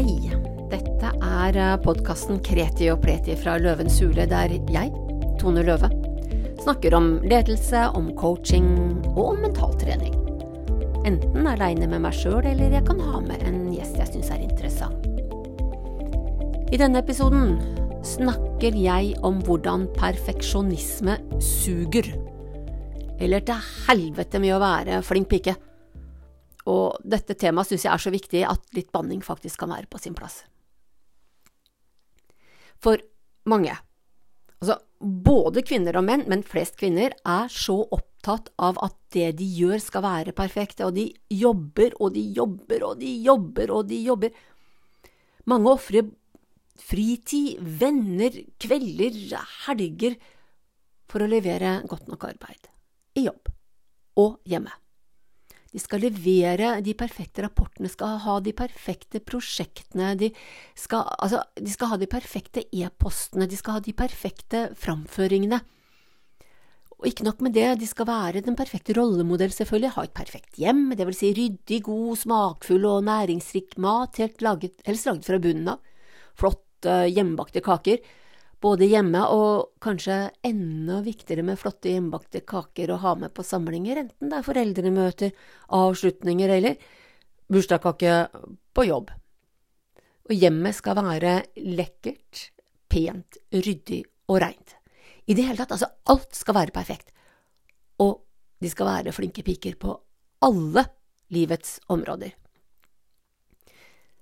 Hei, dette er podkasten Kreti og Pleti fra Løvens hule, der jeg, Tone Løve, snakker om ledelse, om coaching og om mentaltrening. Enten aleine med meg sjøl, eller jeg kan ha med en gjest jeg syns er interessant. I denne episoden snakker jeg om hvordan perfeksjonisme suger. Eller til helvete med å være flink pike. Og dette temaet syns jeg er så viktig at litt banning faktisk kan være på sin plass. For mange, altså både kvinner og menn, men flest kvinner, er så opptatt av at det de gjør skal være perfekt, og de jobber og de jobber og de jobber og de jobber. Mange ofrer fritid, venner, kvelder, helger for å levere godt nok arbeid i jobb og hjemme. De skal levere de perfekte rapportene, skal ha de perfekte prosjektene, de skal, altså, de skal ha de perfekte e-postene, de skal ha de perfekte framføringene. Og ikke nok med det, de skal være den perfekte rollemodell, selvfølgelig, ha et perfekt hjem, det vil si ryddig, god, smakfull og næringsrik mat, helt laget, helst laget fra bunnen av, flotte hjemmebakte kaker, både hjemme og kanskje enda viktigere med flotte hjemmebakte kaker å ha med på samlinger, enten det er foreldremøter, avslutninger eller bursdagskake på jobb. Og hjemmet skal være lekkert, pent, ryddig og reint. I det hele tatt, altså alt skal være perfekt. Og de skal være flinke piker på alle livets områder.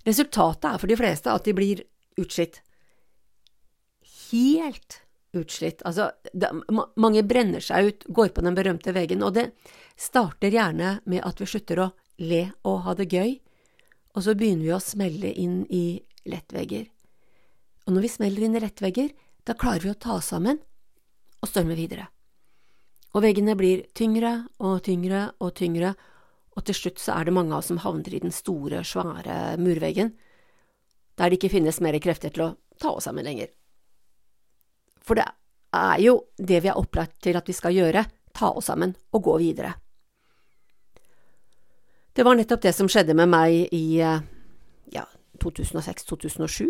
Resultatet er for de fleste at de blir utslitt helt utslitt. Altså, det, mange brenner seg ut, går på den berømte veggen, og det starter gjerne med at vi slutter å le og ha det gøy, og så begynner vi å smelle inn i lettvegger. Og når vi smeller inn i lettvegger, da klarer vi å ta oss sammen og storme videre. Og veggene blir tyngre og tyngre og tyngre, og til slutt så er det mange av oss som havner i den store, svære murveggen, der det ikke finnes mer krefter til å ta oss sammen lenger. For det er jo det vi er opplært til at vi skal gjøre, ta oss sammen og gå videre. Det var nettopp det som skjedde med meg i ja, 2006–2007.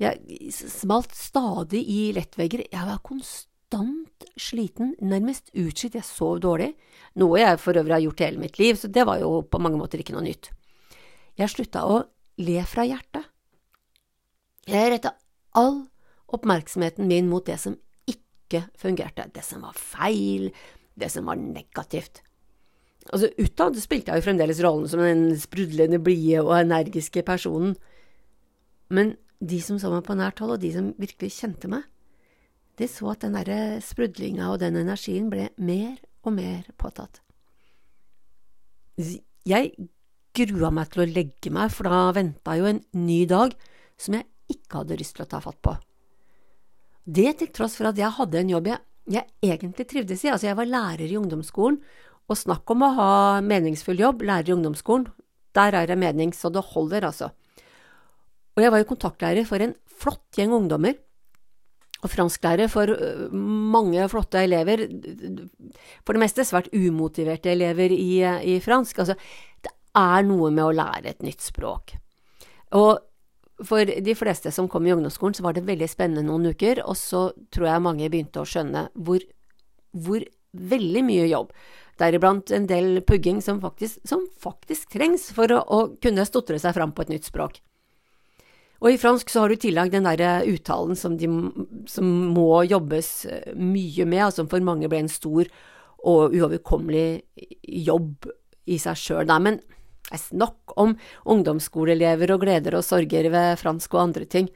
Jeg smalt stadig i lettvegger, jeg var konstant sliten, nærmest utslitt, jeg sov dårlig, noe jeg for øvrig har gjort hele mitt liv, så det var jo på mange måter ikke noe nytt. Jeg slutta å le fra hjertet. Jeg retta all oppmerksomheten min mot det som ikke fungerte, det som var feil, det som var negativt. Altså, Utad spilte jeg jo fremdeles rollen som den sprudlende blide og energiske personen, men de som så meg på nært hold, og de som virkelig kjente meg, de så at den derre sprudlinga og den energien ble mer og mer påtatt. Jeg grua meg til å legge meg, for da venta jo en ny dag som jeg ikke hadde lyst til å ta fatt på. Det til tross for at jeg hadde en jobb jeg, jeg egentlig trivdes i. Altså, jeg var lærer i ungdomsskolen, og snakk om å ha meningsfull jobb, lærer i ungdomsskolen. Der er det mening så det holder, altså. Og jeg var jo kontaktlærer for en flott gjeng ungdommer, og fransklærer for øh, mange flotte elever, for det meste svært umotiverte elever i, i fransk. Altså, det er noe med å lære et nytt språk. Og for de fleste som kom i ungdomsskolen, så var det veldig spennende noen uker, og så tror jeg mange begynte å skjønne hvor, hvor veldig mye jobb, deriblant en del pugging som faktisk, som faktisk trengs for å, å, kunne stotre seg fram på et nytt språk. Og i fransk så har du i den derre uttalen som, de, som må jobbes eh, mye med, og som for mange ble en stor og uoverkommelig jobb i seg sjøl. Men Nok om ungdomsskoleelever og gleder og sorger ved fransk og andre ting.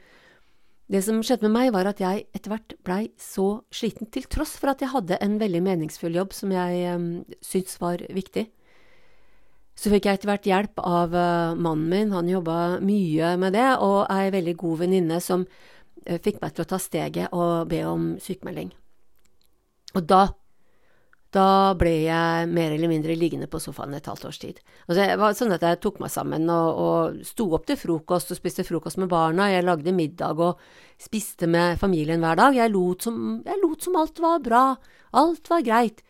Det som skjedde med meg, var at jeg etter hvert blei så sliten, til tross for at jeg hadde en veldig meningsfull jobb som jeg um, syntes var viktig. Så fikk jeg etter hvert hjelp av uh, mannen min, han jobba mye med det, og ei veldig god venninne som uh, fikk meg til å ta steget og be om sykemelding. Og da da ble jeg mer eller mindre liggende på sofaen et halvt års tid. Altså, det var sånn at jeg tok meg sammen og, og sto opp til frokost og spiste frokost med barna, jeg lagde middag og spiste med familien hver dag. Jeg lot som, jeg lot som alt var bra, alt var greit.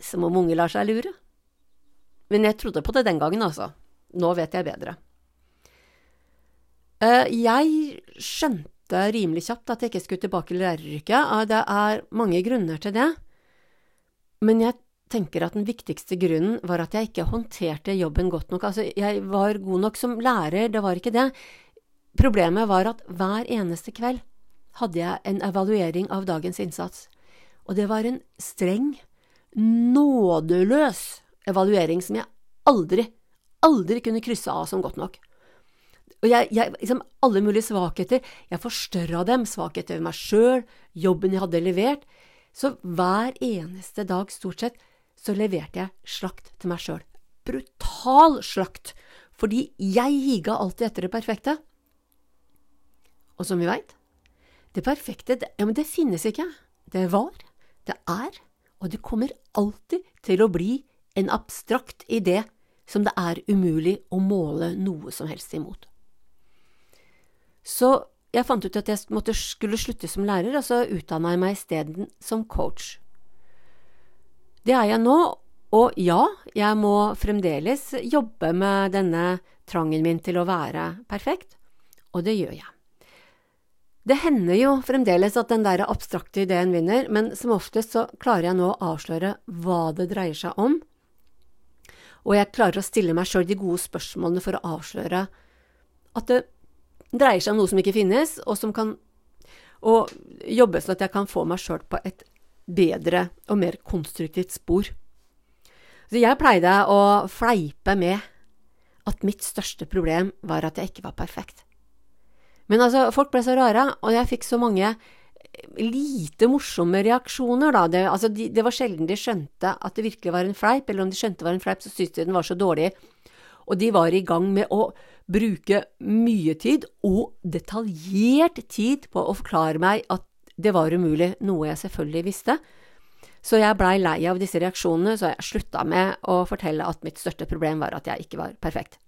Som om unge lar seg lure. Men jeg trodde på det den gangen, altså. Nå vet jeg bedre. Eh, jeg skjønte rimelig kjapt at jeg ikke skulle tilbake til læreryrket. Det er mange grunner til det, men jeg tenker at den viktigste grunnen var at jeg ikke håndterte jobben godt nok. Altså, jeg var god nok som lærer, det var ikke det. Problemet var at hver eneste kveld hadde jeg en evaluering av dagens innsats, og det var en streng, nådeløs evaluering som jeg aldri, aldri kunne krysse av som godt nok. Og jeg, jeg, liksom alle mulige svakheter, jeg forstørra dem, svakheter ved meg sjøl, jobben jeg hadde levert, så hver eneste dag, stort sett, så leverte jeg slakt til meg sjøl. Brutal slakt, fordi jeg higa alltid etter det perfekte. Og som vi veit, det perfekte, det, ja, men det finnes ikke. Det var, det er, og det kommer alltid til å bli en abstrakt idé som det er umulig å måle noe som helst imot. Så jeg fant ut at jeg måtte, skulle slutte som lærer, og så utdanna jeg meg isteden som coach. Det er jeg nå, og ja, jeg må fremdeles jobbe med denne trangen min til å være perfekt, og det gjør jeg. Det hender jo fremdeles at den der abstrakte ideen vinner, men som oftest så klarer jeg nå å avsløre hva det dreier seg om, og jeg klarer å stille meg sjøl de gode spørsmålene for å avsløre at det dreier seg om noe som ikke finnes, og som kan og jobbe sånn at jeg kan få meg sjøl på et bedre og mer konstruktivt spor. Så jeg pleide å fleipe med at mitt største problem var at jeg ikke var perfekt. Men altså, folk ble så rare, og jeg fikk så mange lite morsomme reaksjoner, da. Det, altså, de, det var sjelden de skjønte at det virkelig var en fleip, eller om de skjønte det var en fleip, så syntes de den var så dårlig. Og de var i gang med å bruke mye tid, og detaljert tid, på å forklare meg at det var umulig, noe jeg selvfølgelig visste. Så jeg blei lei av disse reaksjonene, så jeg slutta med å fortelle at mitt største problem var at jeg ikke var perfekt.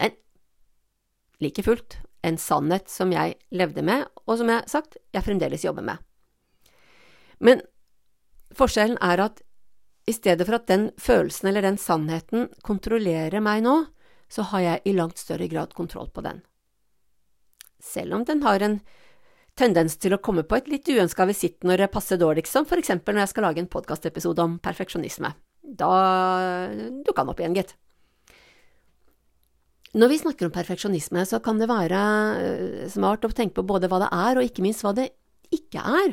Men like fullt en sannhet som jeg levde med, og som jeg har sagt, jeg fremdeles jobber med. Men forskjellen er at i stedet for at den følelsen eller den sannheten kontrollerer meg nå, så har jeg i langt større grad kontroll på den. Selv om den har en tendens til å komme på et litt uønska visitt når det passer dårligst, som for eksempel når jeg skal lage en podkastepisode om perfeksjonisme. Da dukka den opp igjen, gitt. Når vi snakker om perfeksjonisme, så kan det være eh, smart å tenke på både hva det er, og ikke minst hva det ikke er.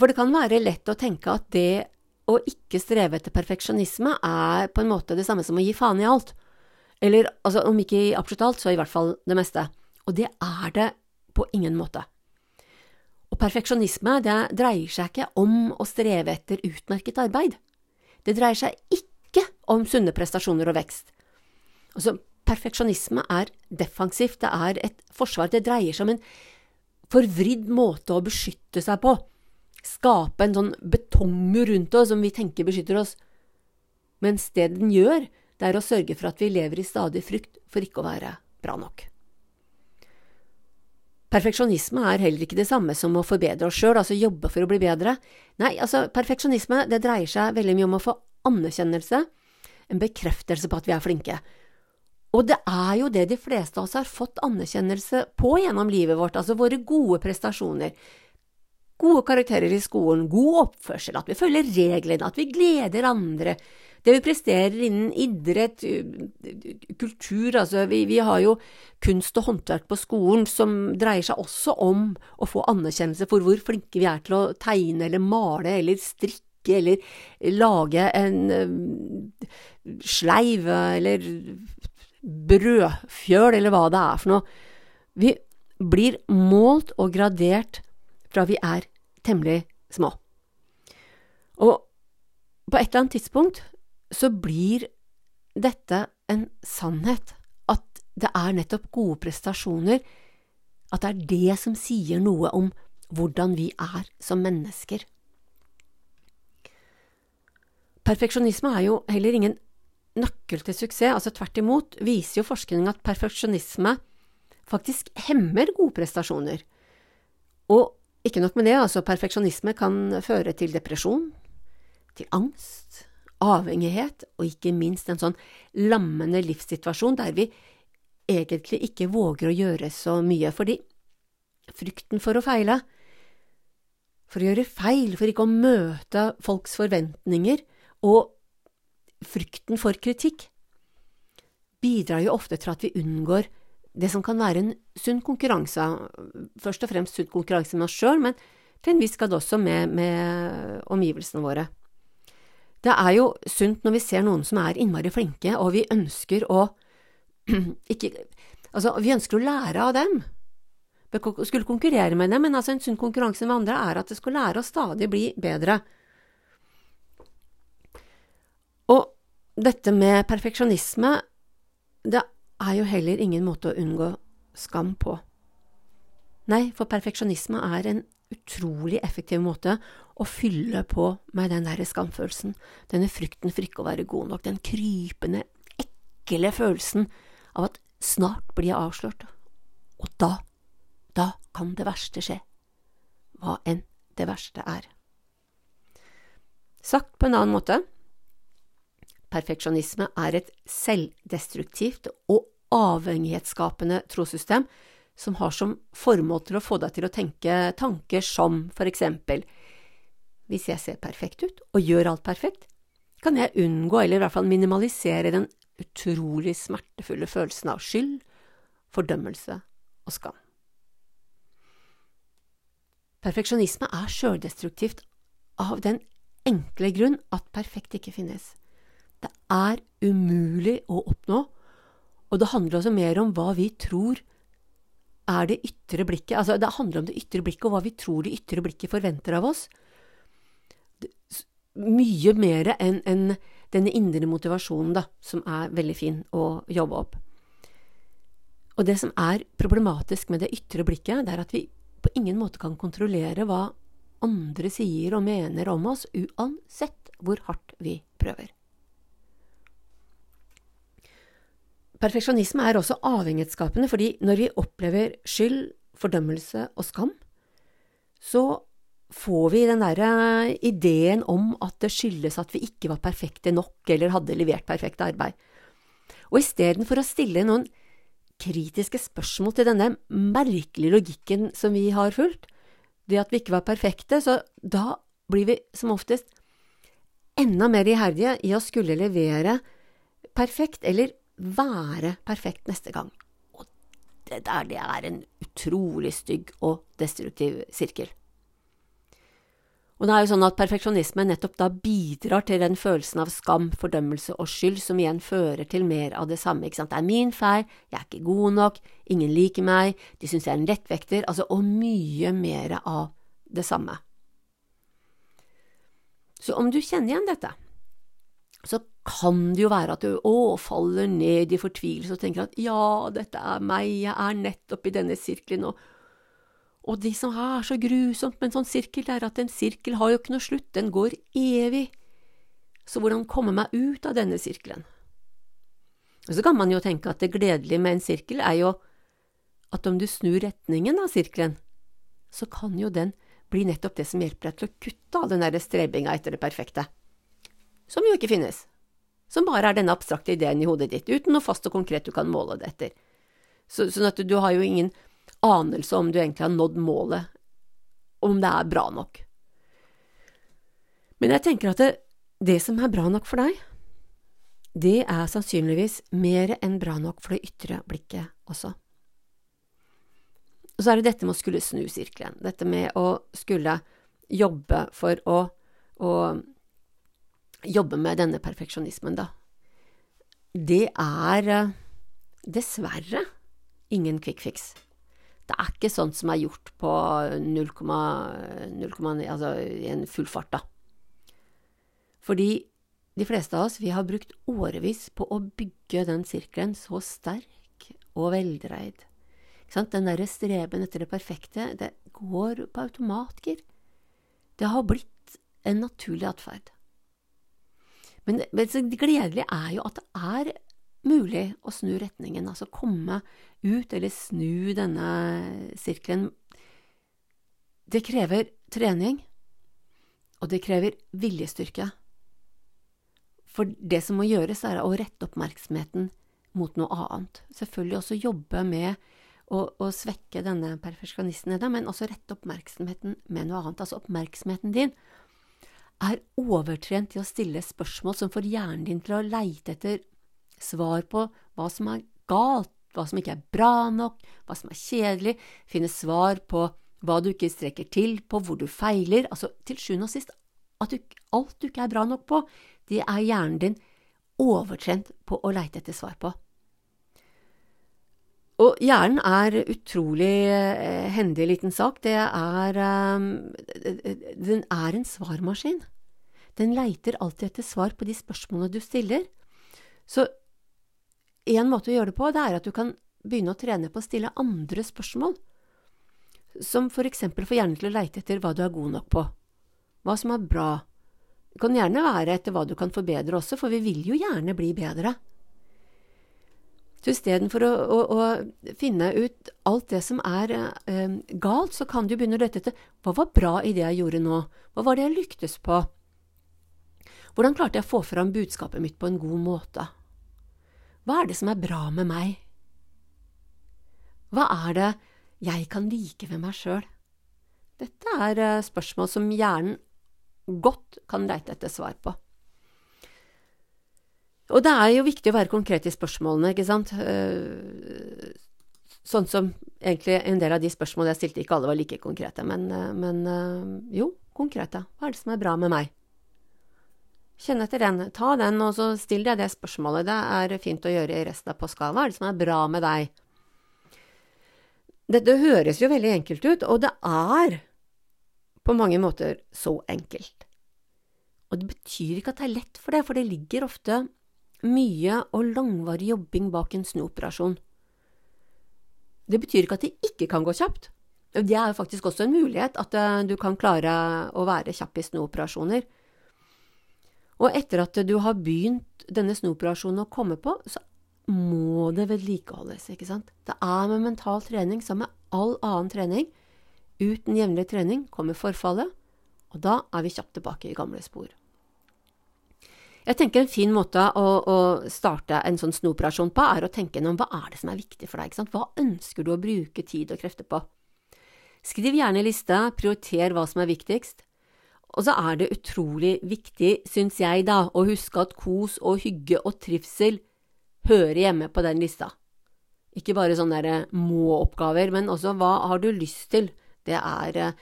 For det kan være lett å tenke at det å ikke streve etter perfeksjonisme er på en måte det samme som å gi faen i alt. Eller altså, om ikke i absolutt alt, så i hvert fall det meste. Og det er det på ingen måte. Og perfeksjonisme det dreier seg ikke om å streve etter utmerket arbeid. Det dreier seg ikke om sunne prestasjoner og vekst. Altså, perfeksjonisme er defensivt, det er et forsvar, det dreier seg om en forvridd måte å beskytte seg på, skape en sånn betongmur rundt oss som vi tenker beskytter oss, mens det den gjør, det er å sørge for at vi lever i stadig frykt for ikke å være bra nok. Perfeksjonisme er heller ikke det samme som å forbedre oss sjøl, altså jobbe for å bli bedre. Nei, altså, perfeksjonisme det dreier seg veldig mye om å få anerkjennelse, en bekreftelse på at vi er flinke. Og det er jo det de fleste av oss har fått anerkjennelse på gjennom livet vårt, altså våre gode prestasjoner. Gode karakterer i skolen, god oppførsel, at vi følger reglene, at vi gleder andre, det vi presterer innen idrett, kultur, altså vi, vi, har jo kunst og håndverk på skolen som dreier seg også om å få anerkjennelse for hvor flinke vi er til å tegne eller male eller strikke eller lage en sleiv eller brødfjøl eller hva det er for noe. Vi blir målt og gradert fra vi er temmelig små. Og på et eller annet tidspunkt så blir dette en sannhet, at det er nettopp gode prestasjoner, at det er det som sier noe om hvordan vi er som mennesker. Perfeksjonisme er jo heller ingen nøkkel til suksess, altså tvert imot viser jo forskning at perfeksjonisme faktisk hemmer gode prestasjoner. Og ikke nok med det, altså perfeksjonisme kan føre til depresjon, til angst, avhengighet og ikke minst en sånn lammende livssituasjon der vi egentlig ikke våger å gjøre så mye, fordi frykten for å feile, for å gjøre feil, for ikke å møte folks forventninger, og frykten for kritikk, bidrar jo ofte til at vi unngår det som kan være en sunn konkurranse, først og fremst sunn konkurranse med oss sjøl, men til en viss grad også med, med omgivelsene våre. Det er jo sunt når vi ser noen som er innmari flinke, og vi ønsker å ikke Altså, vi ønsker å lære av dem. Vi skulle konkurrere med dem, men altså en sunn konkurranse med andre er at det skal lære å stadig bli bedre. Og dette med perfeksjonisme, det er jo heller ingen måte å unngå skam på. Nei, for perfeksjonisme er en utrolig effektiv måte å fylle på med den derre skamfølelsen, denne frykten for ikke å være god nok, den krypende, ekle følelsen av at snart blir jeg avslørt, og da, da kan det verste skje, hva enn det verste er. Sagt på en annen måte, perfeksjonisme er et selvdestruktivt og avhengighetsskapende trossystem som har som formål til å få deg til å tenke tanker som for eksempel hvis jeg ser perfekt ut og gjør alt perfekt, kan jeg unngå eller i hvert fall minimalisere den utrolig smertefulle følelsen av skyld, fordømmelse og skam. Perfeksjonisme er sjøldestruktivt av den enkle grunn at perfekt ikke finnes. Det er umulig å oppnå, og det handler også mer om hva vi tror er det ytre blikket. Altså, det handler om det ytre blikket og hva vi tror det ytre blikket forventer av oss. Mye mer enn en denne indre motivasjonen, da, som er veldig fin å jobbe opp. Og det som er problematisk med det ytre blikket, det er at vi på ingen måte kan kontrollere hva andre sier og mener om oss, uansett hvor hardt vi prøver. Perfeksjonisme er også avhengighetsskapende, fordi når vi opplever skyld, fordømmelse og skam, så får vi den derre ideen om at det skyldes at vi ikke var perfekte nok eller hadde levert perfekt arbeid. Og istedenfor å stille noen kritiske spørsmål til denne merkelige logikken som vi har fulgt, det at vi ikke var perfekte, så da blir vi som oftest enda mer iherdige i å skulle levere perfekt, eller være perfekt neste gang. Og det der, det er en utrolig stygg og destruktiv sirkel. Og det er jo sånn at perfeksjonisme nettopp da bidrar til den følelsen av skam, fordømmelse og skyld, som igjen fører til mer av det samme. Ikke sant? Det er min feil, jeg er ikke god nok, ingen liker meg, de syns jeg er en lettvekter, altså, og mye mer av det samme. Så om du kjenner igjen dette, så kan det jo være at du å, faller ned i fortvilelse og tenker at ja, dette er meg, jeg er nettopp i denne sirkelen, og og det som er så grusomt med en sånn sirkel, er at en sirkel har jo ikke noe slutt, den går evig. Så hvordan komme meg ut av denne sirkelen? Og så kan man jo tenke at det gledelige med en sirkel er jo at om du snur retningen av sirkelen, så kan jo den bli nettopp det som hjelper deg til å kutte av den derre strebinga etter det perfekte, som jo ikke finnes, som bare er denne abstrakte ideen i hodet ditt, uten noe fast og konkret du kan måle det etter. Så, sånn at du, har jo ingen anelse om du egentlig har nådd målet, om det er bra nok. Men jeg tenker at det, det som er bra nok for deg, det er sannsynligvis mer enn bra nok for det ytre blikket også. Og så er det dette med å skulle snu sirkelen, dette med å skulle jobbe for å, å jobbe med denne perfeksjonismen, da. Det er eh, dessverre ingen quick fix. Det er ikke sånt som er gjort på 0,9 altså i en full fart, da. Fordi de fleste av oss, vi har brukt årevis på å bygge den sirkelen så sterk og veldreid. Den derre streben etter det perfekte, det går på automatgir. Det har blitt en naturlig atferd. Men det, det gledelige er jo at det er mulig å snu retningen, altså komme ut eller snu denne sirkelen. Det krever trening, og det krever viljestyrke. For det som må gjøres, er å rette oppmerksomheten mot noe annet. Selvfølgelig også jobbe med å, å svekke denne perfeksjonisten men også rette oppmerksomheten med noe annet. Altså oppmerksomheten din er overtrent til å stille spørsmål som får hjernen din til å leite etter svar på hva som er galt, hva som ikke er bra nok, hva som er kjedelig, finne svar på hva du ikke strekker til, på hvor du feiler, altså til sjuende og sist at du, alt du ikke er bra nok på, det er hjernen din overtrent på å leite etter svar på. Og hjernen er utrolig eh, hendig liten sak. Det er um, Den er en svarmaskin. Den leiter alltid etter svar på de spørsmålene du stiller. Så en måte å gjøre det på, det er at du kan begynne å trene på å stille andre spørsmål, som for eksempel får hjernen til å leite etter hva du er god nok på, hva som er bra. Det kan gjerne være etter hva du kan forbedre også, for vi vil jo gjerne bli bedre. Så istedenfor å, å, å finne ut alt det som er eh, galt, så kan du begynne å lete etter hva var bra i det jeg gjorde nå, hva var det jeg lyktes på, hvordan klarte jeg å få fram budskapet mitt på en god måte? Hva er det som er bra med meg? Hva er det jeg kan like ved meg sjøl? Dette er eh, spørsmål som hjernen godt kan leite etter svar på. Og det er jo viktig å være konkret i spørsmålene, ikke sant? Eh, sånn som egentlig en del av de spørsmålene jeg stilte, ikke alle var like konkrete, men, eh, men jo, konkrete. Hva er det som er bra med meg? Kjenn etter den. Ta den, og så still deg det spørsmålet. Det er fint å gjøre i resten av påska. Hva er det som er bra med deg? Dette høres jo veldig enkelt ut, og det er på mange måter så enkelt. Og det betyr ikke at det er lett for det, for det ligger ofte mye og langvarig jobbing bak en snuoperasjon. Det betyr ikke at det ikke kan gå kjapt. Det er jo faktisk også en mulighet at eh, du kan klare å være kjapp i snuoperasjoner. Og etter at du har begynt denne snuoperasjonen å komme på, så må det vedlikeholdes, ikke sant? Det er med mental trening som med all annen trening. Uten jevnlig trening kommer forfallet, og da er vi kjapt tilbake i gamle spor. Jeg tenker En fin måte å, å starte en sånn snuoperasjon på, er å tenke gjennom hva er det som er viktig for deg. ikke sant? Hva ønsker du å bruke tid og krefter på? Skriv gjerne i lista, prioriter hva som er viktigst. Og så er det utrolig viktig, syns jeg, da, å huske at kos og hygge og trivsel hører hjemme på den lista. Ikke bare sånne der må-oppgaver, men også hva har du lyst til? Det er eh,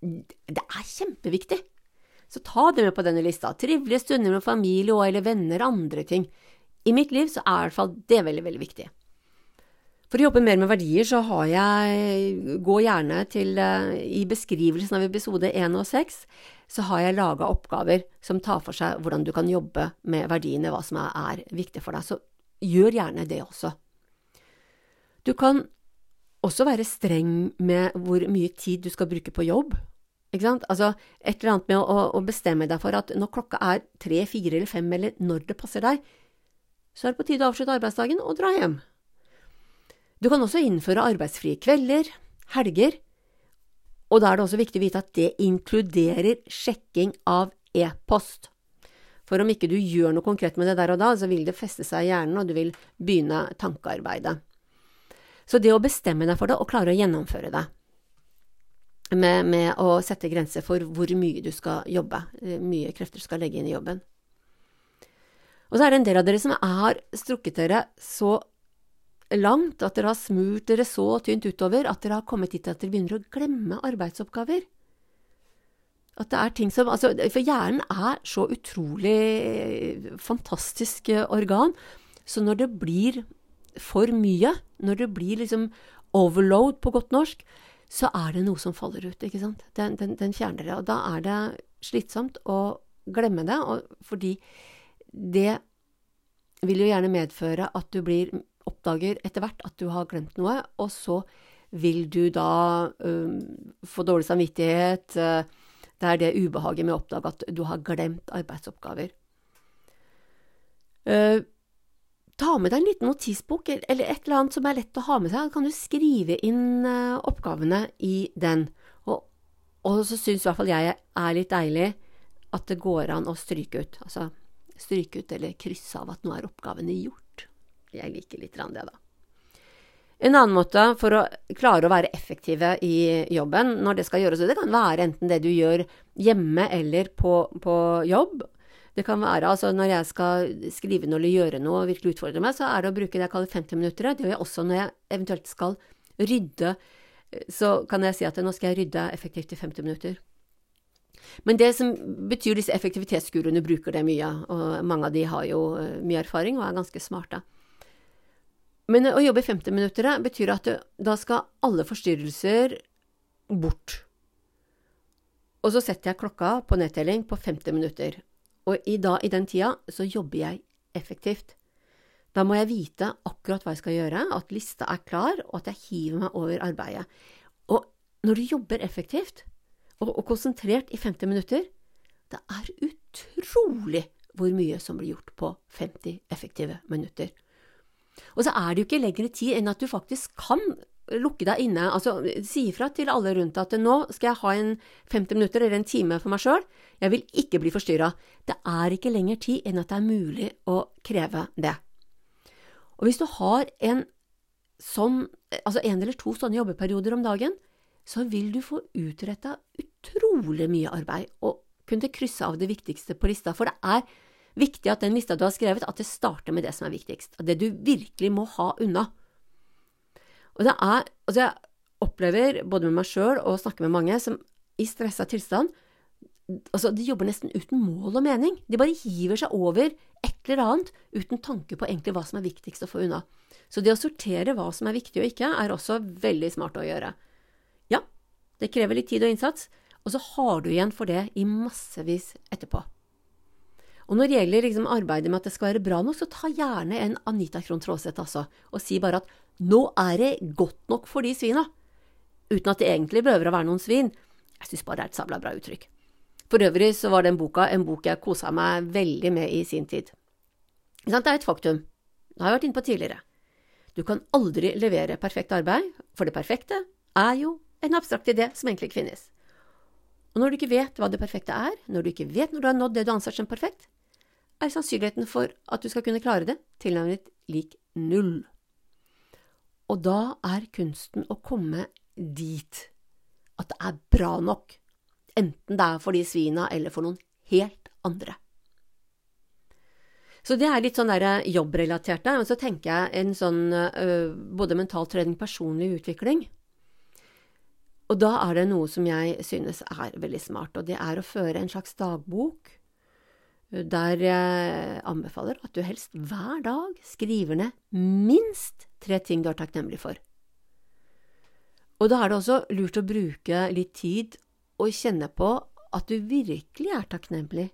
Det er kjempeviktig. Så ta det med på denne lista. Trivelige stunder med familie og eller venner og andre ting. I mitt liv så er i hvert fall det veldig, veldig viktig. For å jobbe mer med verdier, så har jeg Gå gjerne til eh, I beskrivelsen av episode 1 og 6 så har jeg laga oppgaver som tar for seg hvordan du kan jobbe med verdiene, hva som er, er viktig for deg. Så gjør gjerne det også. Du kan også være streng med hvor mye tid du skal bruke på jobb. Altså et eller annet med å, å bestemme deg for at når klokka er tre, fire eller fem, eller når det passer deg, så er det på tide å avslutte arbeidsdagen og dra hjem. Du kan også innføre arbeidsfrie kvelder, helger, og da er det også viktig å vite at det inkluderer sjekking av e-post. For om ikke du gjør noe konkret med det der og da, så vil det feste seg i hjernen, og du vil begynne tankearbeidet. Så det å bestemme deg for det, og klare å gjennomføre det, med, med, å sette grenser for hvor mye du skal jobbe, eh, mye krefter du skal legge inn i jobben. Og så er det en del av dere som har strukket dere så langt, at dere har smurt dere så tynt utover at dere har kommet hit at dere begynner å glemme arbeidsoppgaver. At det er ting som altså, For hjernen er så utrolig eh, fantastisk eh, organ, så når det blir for mye, når det blir liksom overload på godt norsk, så er det noe som faller ut, ikke sant. Den, den, den fjerner det. Og da er det slitsomt å glemme det, fordi det vil jo gjerne medføre at du blir oppdager etter hvert at du har glemt noe, og så vil du da um, få dårlig samvittighet. Uh, det er det ubehaget med å oppdage at du har glemt arbeidsoppgaver. Uh, ta med deg en liten notisbok eller et eller annet som er lett å ha med seg. Da kan du skrive inn uh, oppgavene i den. Og, og så syns i hvert fall jeg er litt deilig at det går an å stryke ut. Altså stryke ut eller krysse av at nå er oppgavene gjort. jeg liker litt det, da. En annen måte for å klare å være effektive i jobben når det skal gjøres, det kan være enten det du gjør hjemme eller på, på jobb. Det kan være altså når jeg skal skrive noe eller gjøre noe og virkelig utfordre meg, så er det å bruke det jeg kaller 50 minutter. Det gjør jeg også når jeg eventuelt skal rydde. Så kan jeg si at nå skal jeg rydde effektivt i 50 minutter. Men det som betyr disse effektivitetsguruene bruker det mye, og mange av de har jo eh, mye erfaring og er ganske smarte. Men å jobbe i 50 minutter betyr at da skal alle forstyrrelser bort. Og så setter jeg klokka på nedtelling på 50 minutter. Og i, da, i den tida så jobber jeg effektivt. Da må jeg vite akkurat hva jeg skal gjøre, at lista er klar, og at jeg hiver meg over arbeidet. Og når du jobber effektivt og, og konsentrert i 50 minutter, det er utrolig hvor mye som blir gjort på 50 effektive minutter. Og så er det jo ikke lengre tid enn at du faktisk kan lukke deg inne, altså si ifra til alle rundt at nå skal jeg ha en 50 minutter eller en time for meg sjøl, jeg vil ikke bli forstyrra. Det er ikke lenger tid enn at det er mulig å kreve det. Og hvis du har en sånn, altså en eller to sånne jobbeperioder om dagen, så vil du få utretta utrolig mye arbeid og kunne krysse av det viktigste på lista, for det er viktig at den lista du har skrevet, at det starter med det som er viktigst, det du virkelig må ha unna. Og det er, altså jeg opplever, både med meg sjøl og snakker med mange, som i stressa tilstand altså De jobber nesten uten mål og mening. De bare hiver seg over et eller annet uten tanke på egentlig hva som er viktigst å få unna. Så det å sortere hva som er viktig og ikke, er også veldig smart å gjøre. Ja, det krever litt tid og innsats, og så har du igjen for det i massevis etterpå. Og når det gjelder liksom arbeidet med at det skal være bra nok, så ta gjerne en Anita Krohn Traaseth, altså, og si bare at nå er det godt nok for de svina, uten at det egentlig behøver å være noen svin. Jeg syns bare det er et sabla bra uttrykk. For øvrig så var den boka en bok jeg kosa meg veldig med i sin tid. Det er et faktum, det har jeg vært inne på tidligere. Du kan aldri levere perfekt arbeid, for det perfekte er jo en abstrakt idé som egentlig ikke finnes. Og når du ikke vet hva det perfekte er, når du ikke vet når du har nådd det du anser som perfekt, er sannsynligheten for at du skal kunne klare det, tilnærmet lik null. Og da er kunsten å komme dit at det er bra nok, enten det er for de svina eller for noen helt andre. Så det er litt sånn der jobbrelatert men så tenker jeg en sånn øh, både mental trening, personlig utvikling. Og da er det noe som jeg synes er veldig smart, og det er å føre en slags dagbok der jeg anbefaler at du helst hver dag skriver ned minst tre ting du er takknemlig for. Og da er det også lurt å bruke litt tid og kjenne på at du virkelig er takknemlig,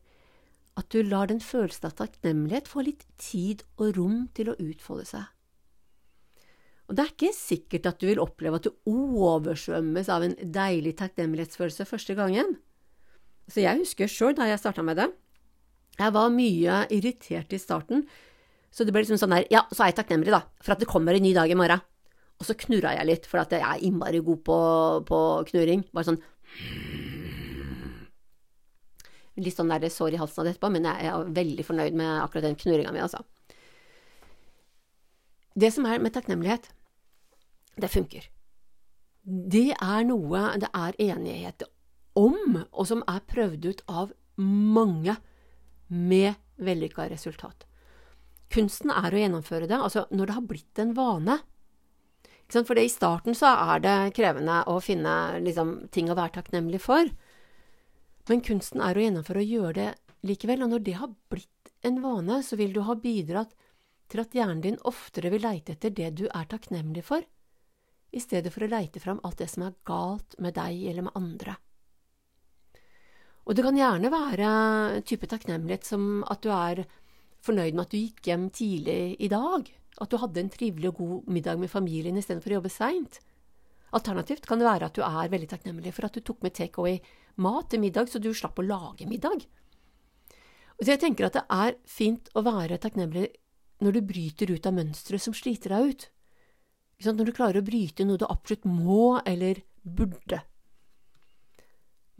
at du lar den følelsen av takknemlighet få litt tid og rom til å utfolde seg. Og det er ikke sikkert at du vil oppleve at du oversvømmes av en deilig takknemlighetsfølelse første gangen. Så jeg husker sjøl da jeg starta med det, jeg var mye irritert i starten, så det ble liksom sånn der Ja, så er jeg takknemlig, da, for at det kommer en ny dag i morgen. Og så knurra jeg litt, for at jeg er innmari god på, på knurring. Bare sånn Litt sånn der sår i halsen av det etterpå, men jeg er veldig fornøyd med akkurat den knurringa mi, altså. Det som er med takknemlighet, det funker. Det er noe det er enighet om, og som er prøvd ut av mange med vellykka resultat. Kunsten er å gjennomføre det, altså når det har blitt en vane. For i starten så er det krevende å finne liksom, ting å være takknemlig for. Men kunsten er å gjennomføre og gjøre det likevel. Og når det har blitt en vane, så vil du ha bidratt til at hjernen din oftere vil leite etter det du er takknemlig for, i stedet for å leite fram alt det som er galt med deg eller med andre. Og det kan gjerne være type takknemlighet som at du er fornøyd med at du gikk hjem tidlig i dag, at du hadde en trivelig og god middag med familien istedenfor å jobbe seint. Alternativt kan det være at du er veldig takknemlig for at du tok med takeaway-mat til middag, så du slapp å lage middag. Så jeg tenker at det er fint å være takknemlig når du bryter ut av mønstre som sliter deg ut. Når du klarer å bryte noe du absolutt må eller burde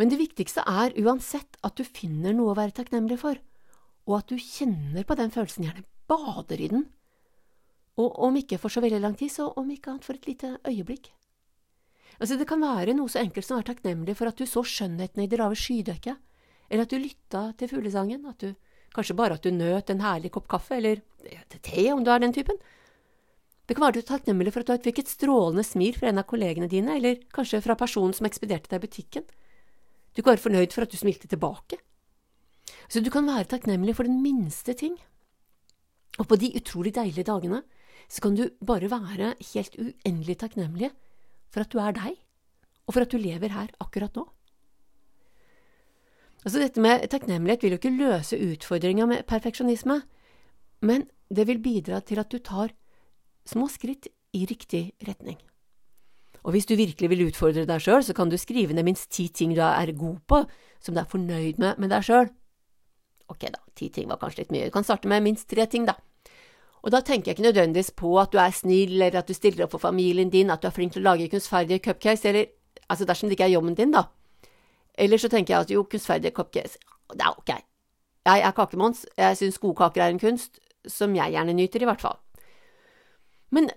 men det viktigste er uansett at du finner noe å være takknemlig for, og at du kjenner på den følelsen, gjerne bader i den, Og om ikke for så veldig lang tid, så om ikke annet for et lite øyeblikk. Altså, det kan være noe så enkelt som å være takknemlig for at du så skjønnheten i det lave skydekket, eller at du lytta til fuglesangen, at du, kanskje bare at du nøt en herlig kopp kaffe, eller te om du er den typen. Det kan være du er takknemlig for at du fikk et strålende smil fra en av kollegene dine, eller kanskje fra personen som ekspederte deg i butikken. Du kan være fornøyd for at du smilte tilbake. Så du kan være takknemlig for den minste ting. Og på de utrolig deilige dagene så kan du bare være helt uendelig takknemlig for at du er deg, og for at du lever her akkurat nå. Altså Dette med takknemlighet vil jo ikke løse utfordringa med perfeksjonisme, men det vil bidra til at du tar små skritt i riktig retning. Og hvis du virkelig vil utfordre deg sjøl, så kan du skrive ned minst ti ting du er god på, som du er fornøyd med med deg sjøl. Ok da, ti ting var kanskje litt mye, du kan starte med minst tre ting, da. Og da tenker jeg ikke nødvendigvis på at du er snill, eller at du stiller opp for familien din, at du er flink til å lage kunstferdige cupcakes, eller altså dersom det ikke er jobben din, da. Eller så tenker jeg at jo, kunstferdige cupcakes, det er ok. Jeg er kakemons, jeg syns godkaker er en kunst, som jeg gjerne nyter, i hvert fall. Men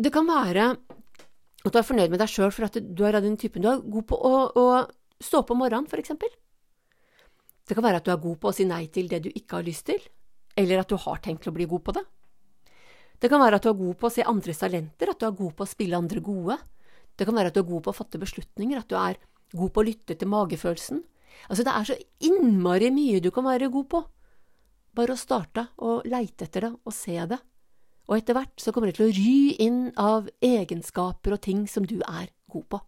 det kan være at du er fornøyd med deg sjøl for at du er av den typen du er god på å, å stå opp om morgenen, for eksempel. Det kan være at du er god på å si nei til det du ikke har lyst til, eller at du har tenkt å bli god på det. Det kan være at du er god på å se andres talenter, at du er god på å spille andre gode. Det kan være at du er god på å fatte beslutninger, at du er god på å lytte til magefølelsen. Altså, det er så innmari mye du kan være god på. Bare å starte å leite etter det og se det og etter hvert så kommer det til å ry inn av egenskaper og ting som du er god på.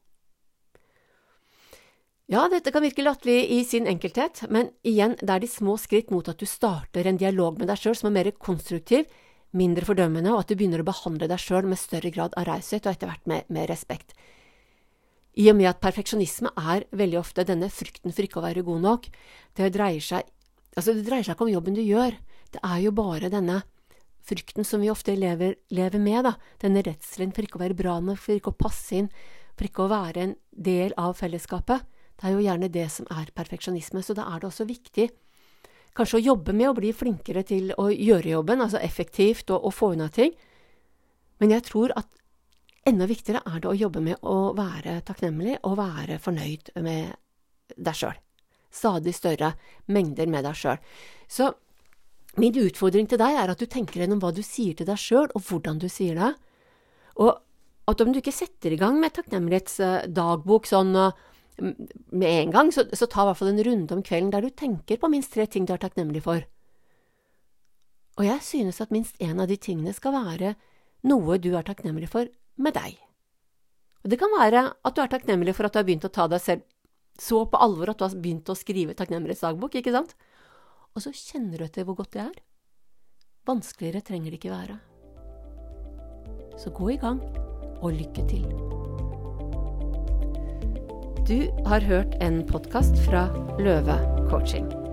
Ja, dette kan virke latterlig i sin enkelthet, men igjen, det er de små skritt mot at du starter en dialog med deg sjøl som er mer konstruktiv, mindre fordømmende, og at du begynner å behandle deg sjøl med større grad av raushet og etter hvert med, med respekt. I og med at perfeksjonisme er veldig ofte denne frykten for ikke å være god nok, det dreier seg, altså det dreier seg ikke om jobben du gjør, det er jo bare denne frykten som vi ofte lever, lever med, da, denne redselen for ikke å være bra nok, for ikke å passe inn, for ikke å være en del av fellesskapet, det er jo gjerne det som er perfeksjonisme, så da er det også viktig kanskje å jobbe med å bli flinkere til å gjøre jobben, altså effektivt og, og få unna ting, men jeg tror at enda viktigere er det å jobbe med å være takknemlig og være fornøyd med deg sjøl. Stadig større mengder med deg sjøl. Så Min utfordring til deg er at du tenker gjennom hva du sier til deg sjøl, og hvordan du sier det. Og at om du ikke setter i gang med takknemlighetsdagbok sånn med en gang, så, så ta i hvert fall en runde om kvelden der du tenker på minst tre ting du er takknemlig for. Og jeg synes at minst én av de tingene skal være noe du er takknemlig for med deg. Og det kan være at du er takknemlig for at du har begynt å ta deg selv så på alvor at du har begynt å skrive takknemlighetsdagbok, ikke sant? og så kjenner du etter hvor godt det er. Vanskeligere trenger det ikke være. Så gå i gang, og lykke til. Du har hørt en podkast fra Løve coaching.